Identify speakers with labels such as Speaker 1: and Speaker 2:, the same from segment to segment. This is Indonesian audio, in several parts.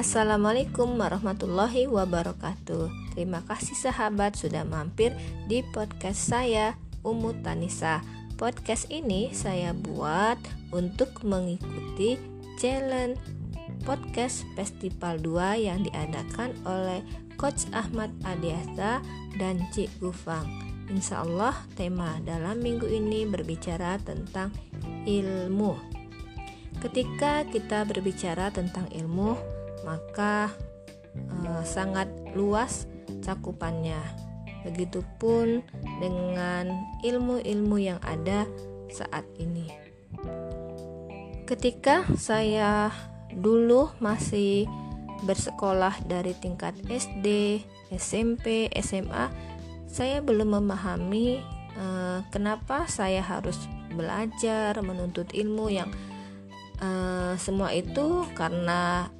Speaker 1: Assalamualaikum warahmatullahi wabarakatuh. Terima kasih sahabat sudah mampir di podcast saya, Umu Tanisa. Podcast ini saya buat untuk mengikuti challenge podcast Festival 2 yang diadakan oleh Coach Ahmad Adiasa dan Cik Gufang. Insya Allah tema dalam minggu ini berbicara tentang ilmu. Ketika kita berbicara tentang ilmu, maka eh, sangat luas cakupannya. Begitupun dengan ilmu-ilmu yang ada saat ini. Ketika saya dulu masih bersekolah dari tingkat SD, SMP, SMA, saya belum memahami uh, kenapa saya harus belajar menuntut ilmu yang uh, semua itu karena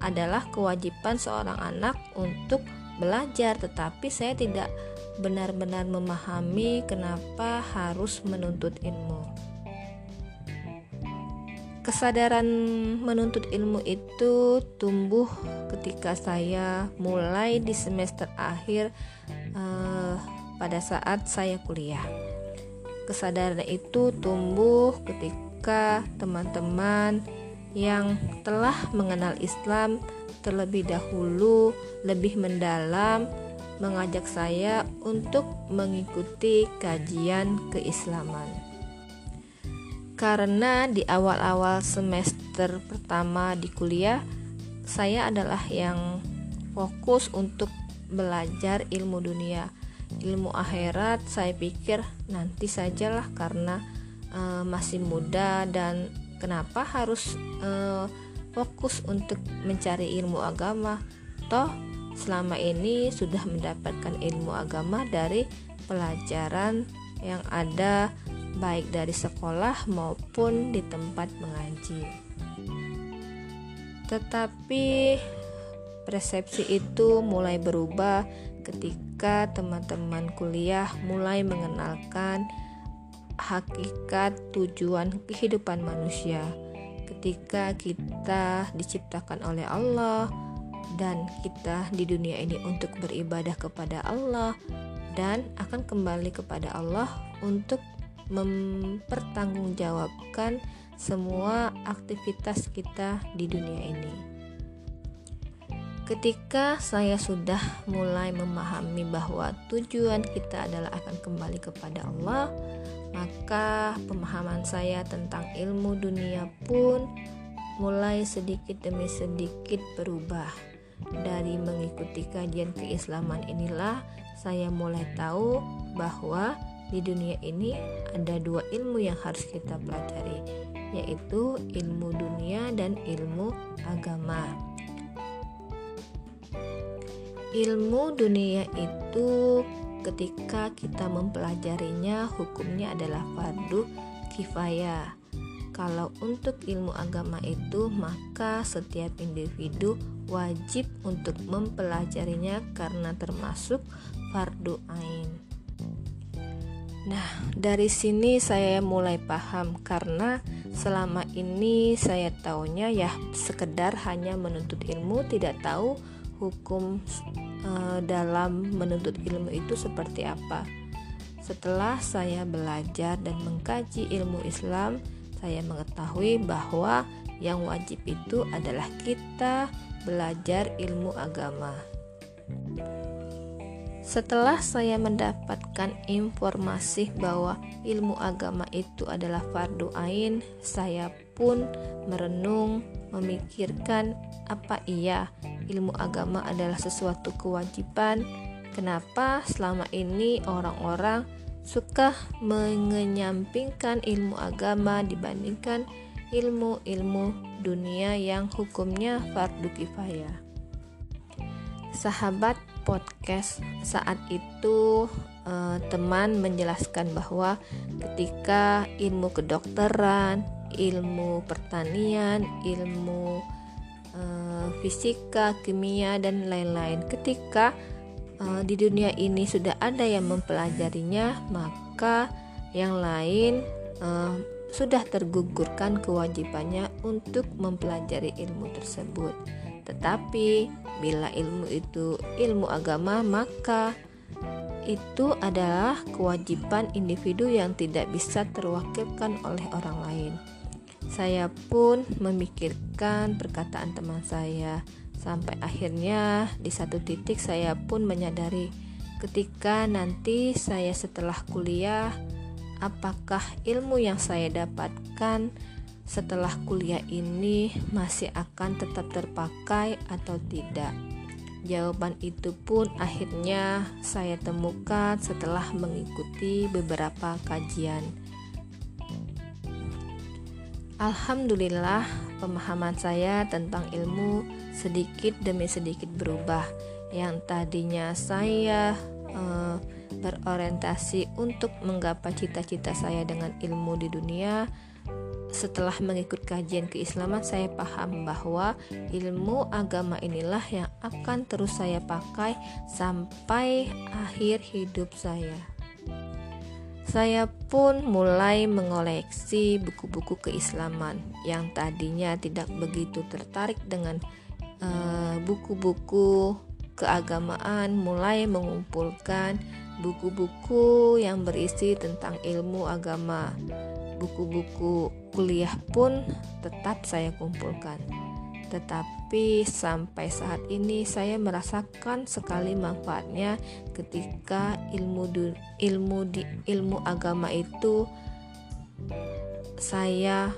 Speaker 1: adalah kewajiban seorang anak untuk belajar tetapi saya tidak benar-benar memahami kenapa harus menuntut ilmu kesadaran menuntut ilmu itu tumbuh ketika saya mulai di semester akhir uh, pada saat saya kuliah. Kesadaran itu tumbuh ketika teman-teman yang telah mengenal Islam terlebih dahulu lebih mendalam mengajak saya untuk mengikuti kajian keislaman. Karena di awal-awal semester pertama di kuliah saya adalah yang fokus untuk belajar ilmu dunia. Ilmu akhirat saya pikir nanti sajalah karena e, masih muda dan kenapa harus e, fokus untuk mencari ilmu agama toh selama ini sudah mendapatkan ilmu agama dari pelajaran yang ada baik dari sekolah maupun di tempat mengaji. Tetapi persepsi itu mulai berubah ketika teman-teman kuliah mulai mengenalkan hakikat tujuan kehidupan manusia. Ketika kita diciptakan oleh Allah dan kita di dunia ini untuk beribadah kepada Allah dan akan kembali kepada Allah untuk mempertanggungjawabkan semua aktivitas kita di dunia ini. Ketika saya sudah mulai memahami bahwa tujuan kita adalah akan kembali kepada Allah, maka pemahaman saya tentang ilmu dunia pun mulai sedikit demi sedikit berubah. Dari mengikuti kajian keislaman inilah saya mulai tahu bahwa di dunia ini ada dua ilmu yang harus kita pelajari, yaitu ilmu dunia dan ilmu agama. Ilmu dunia itu ketika kita mempelajarinya hukumnya adalah fardu kifayah. Kalau untuk ilmu agama itu maka setiap individu wajib untuk mempelajarinya karena termasuk fardu ain. Nah, dari sini saya mulai paham karena selama ini saya taunya ya sekedar hanya menuntut ilmu, tidak tahu hukum e, dalam menuntut ilmu itu seperti apa. Setelah saya belajar dan mengkaji ilmu Islam, saya mengetahui bahwa yang wajib itu adalah kita belajar ilmu agama. Setelah saya mendapatkan informasi bahwa ilmu agama itu adalah fardu ain, saya pun merenung, memikirkan apa iya ilmu agama adalah sesuatu kewajiban. Kenapa selama ini orang-orang suka mengenyampingkan ilmu agama dibandingkan ilmu-ilmu dunia yang hukumnya fardu kifayah. Sahabat podcast saat itu eh, teman menjelaskan bahwa ketika ilmu kedokteran, ilmu pertanian, ilmu eh, fisika, kimia dan lain-lain, ketika eh, di dunia ini sudah ada yang mempelajarinya, maka yang lain eh, sudah tergugurkan kewajibannya untuk mempelajari ilmu tersebut. Tetapi bila ilmu itu ilmu agama, maka itu adalah kewajiban individu yang tidak bisa terwakilkan oleh orang lain. Saya pun memikirkan perkataan teman saya, sampai akhirnya di satu titik saya pun menyadari ketika nanti saya setelah kuliah, apakah ilmu yang saya dapatkan setelah kuliah ini masih akan tetap terpakai atau tidak. Jawaban itu pun akhirnya saya temukan setelah mengikuti beberapa kajian. Alhamdulillah, pemahaman saya tentang ilmu sedikit demi sedikit berubah. Yang tadinya saya eh, berorientasi untuk menggapai cita-cita saya dengan ilmu di dunia, setelah mengikut kajian keislaman saya paham bahwa ilmu agama inilah yang akan terus saya pakai sampai akhir hidup saya. Saya pun mulai mengoleksi buku-buku keislaman yang tadinya tidak begitu tertarik dengan eh, buku-buku uh, keagamaan, mulai mengumpulkan buku-buku yang berisi tentang ilmu agama buku-buku kuliah pun tetap saya kumpulkan. Tetapi sampai saat ini saya merasakan sekali manfaatnya ketika ilmu ilmu di ilmu agama itu saya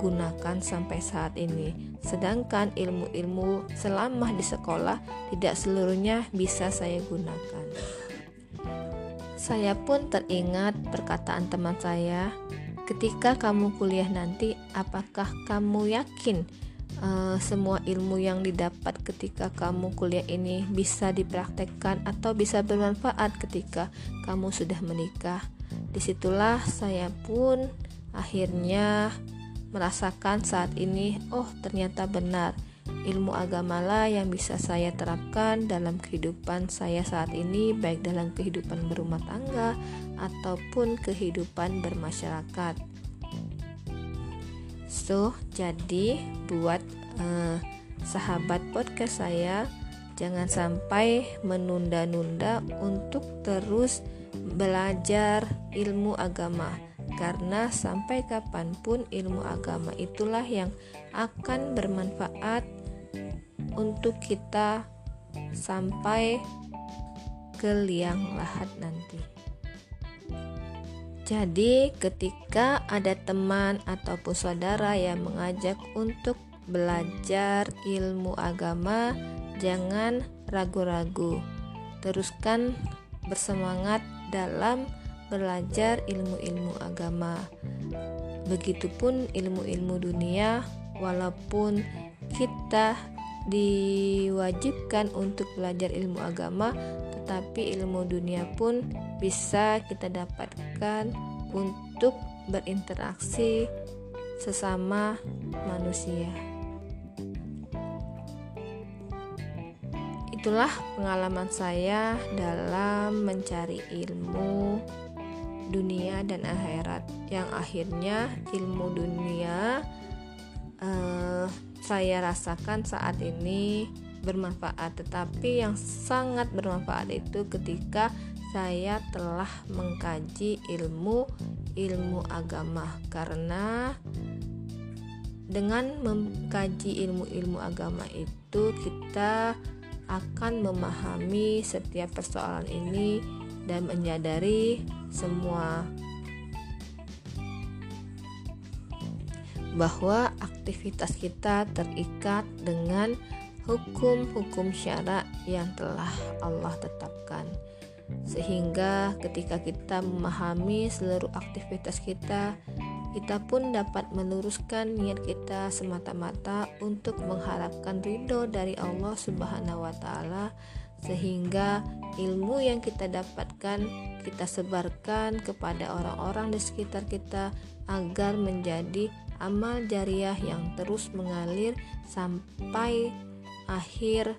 Speaker 1: gunakan sampai saat ini. Sedangkan ilmu-ilmu selama di sekolah tidak seluruhnya bisa saya gunakan. Saya pun teringat perkataan teman saya ketika kamu kuliah nanti, apakah kamu yakin uh, semua ilmu yang didapat ketika kamu kuliah ini bisa dipraktekkan atau bisa bermanfaat ketika kamu sudah menikah? Di situlah saya pun akhirnya merasakan saat ini, oh ternyata benar ilmu agamalah yang bisa saya terapkan dalam kehidupan saya saat ini baik dalam kehidupan berumah tangga ataupun kehidupan bermasyarakat. So, jadi buat uh, sahabat podcast saya jangan sampai menunda-nunda untuk terus belajar ilmu agama karena sampai kapan pun ilmu agama itulah yang akan bermanfaat untuk kita sampai ke liang lahat nanti. Jadi, ketika ada teman ataupun saudara yang mengajak untuk belajar ilmu agama, jangan ragu-ragu. Teruskan bersemangat dalam belajar ilmu-ilmu agama. Begitupun ilmu-ilmu dunia, walaupun kita diwajibkan untuk belajar ilmu agama, tetapi ilmu dunia pun bisa kita dapatkan untuk berinteraksi sesama manusia. Itulah pengalaman saya dalam mencari ilmu dunia dan akhirat, yang akhirnya ilmu dunia uh, saya rasakan saat ini bermanfaat tetapi yang sangat bermanfaat itu ketika saya telah mengkaji ilmu ilmu agama. Karena dengan mengkaji ilmu-ilmu agama itu kita akan memahami setiap persoalan ini dan menyadari semua bahwa aktivitas kita terikat dengan hukum-hukum syarak yang telah Allah tetapkan. Sehingga ketika kita memahami seluruh aktivitas kita, kita pun dapat meluruskan niat kita semata-mata untuk mengharapkan ridho dari Allah Subhanahu wa taala sehingga ilmu yang kita dapatkan kita sebarkan kepada orang-orang di sekitar kita agar menjadi amal jariah yang terus mengalir sampai akhir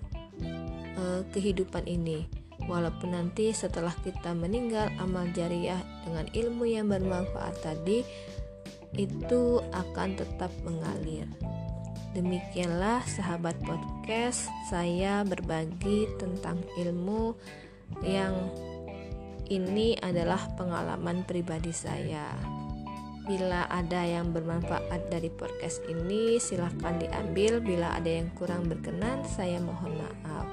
Speaker 1: uh, kehidupan ini. Walaupun nanti setelah kita meninggal amal jariah dengan ilmu yang bermanfaat tadi itu akan tetap mengalir. Demikianlah sahabat podcast, saya berbagi tentang ilmu yang ini adalah pengalaman pribadi saya. Bila ada yang bermanfaat dari podcast ini, silahkan diambil. Bila ada yang kurang berkenan, saya mohon maaf.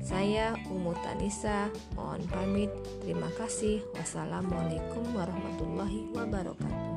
Speaker 1: Saya Umu Tanisa, mohon pamit. Terima kasih. Wassalamualaikum warahmatullahi wabarakatuh.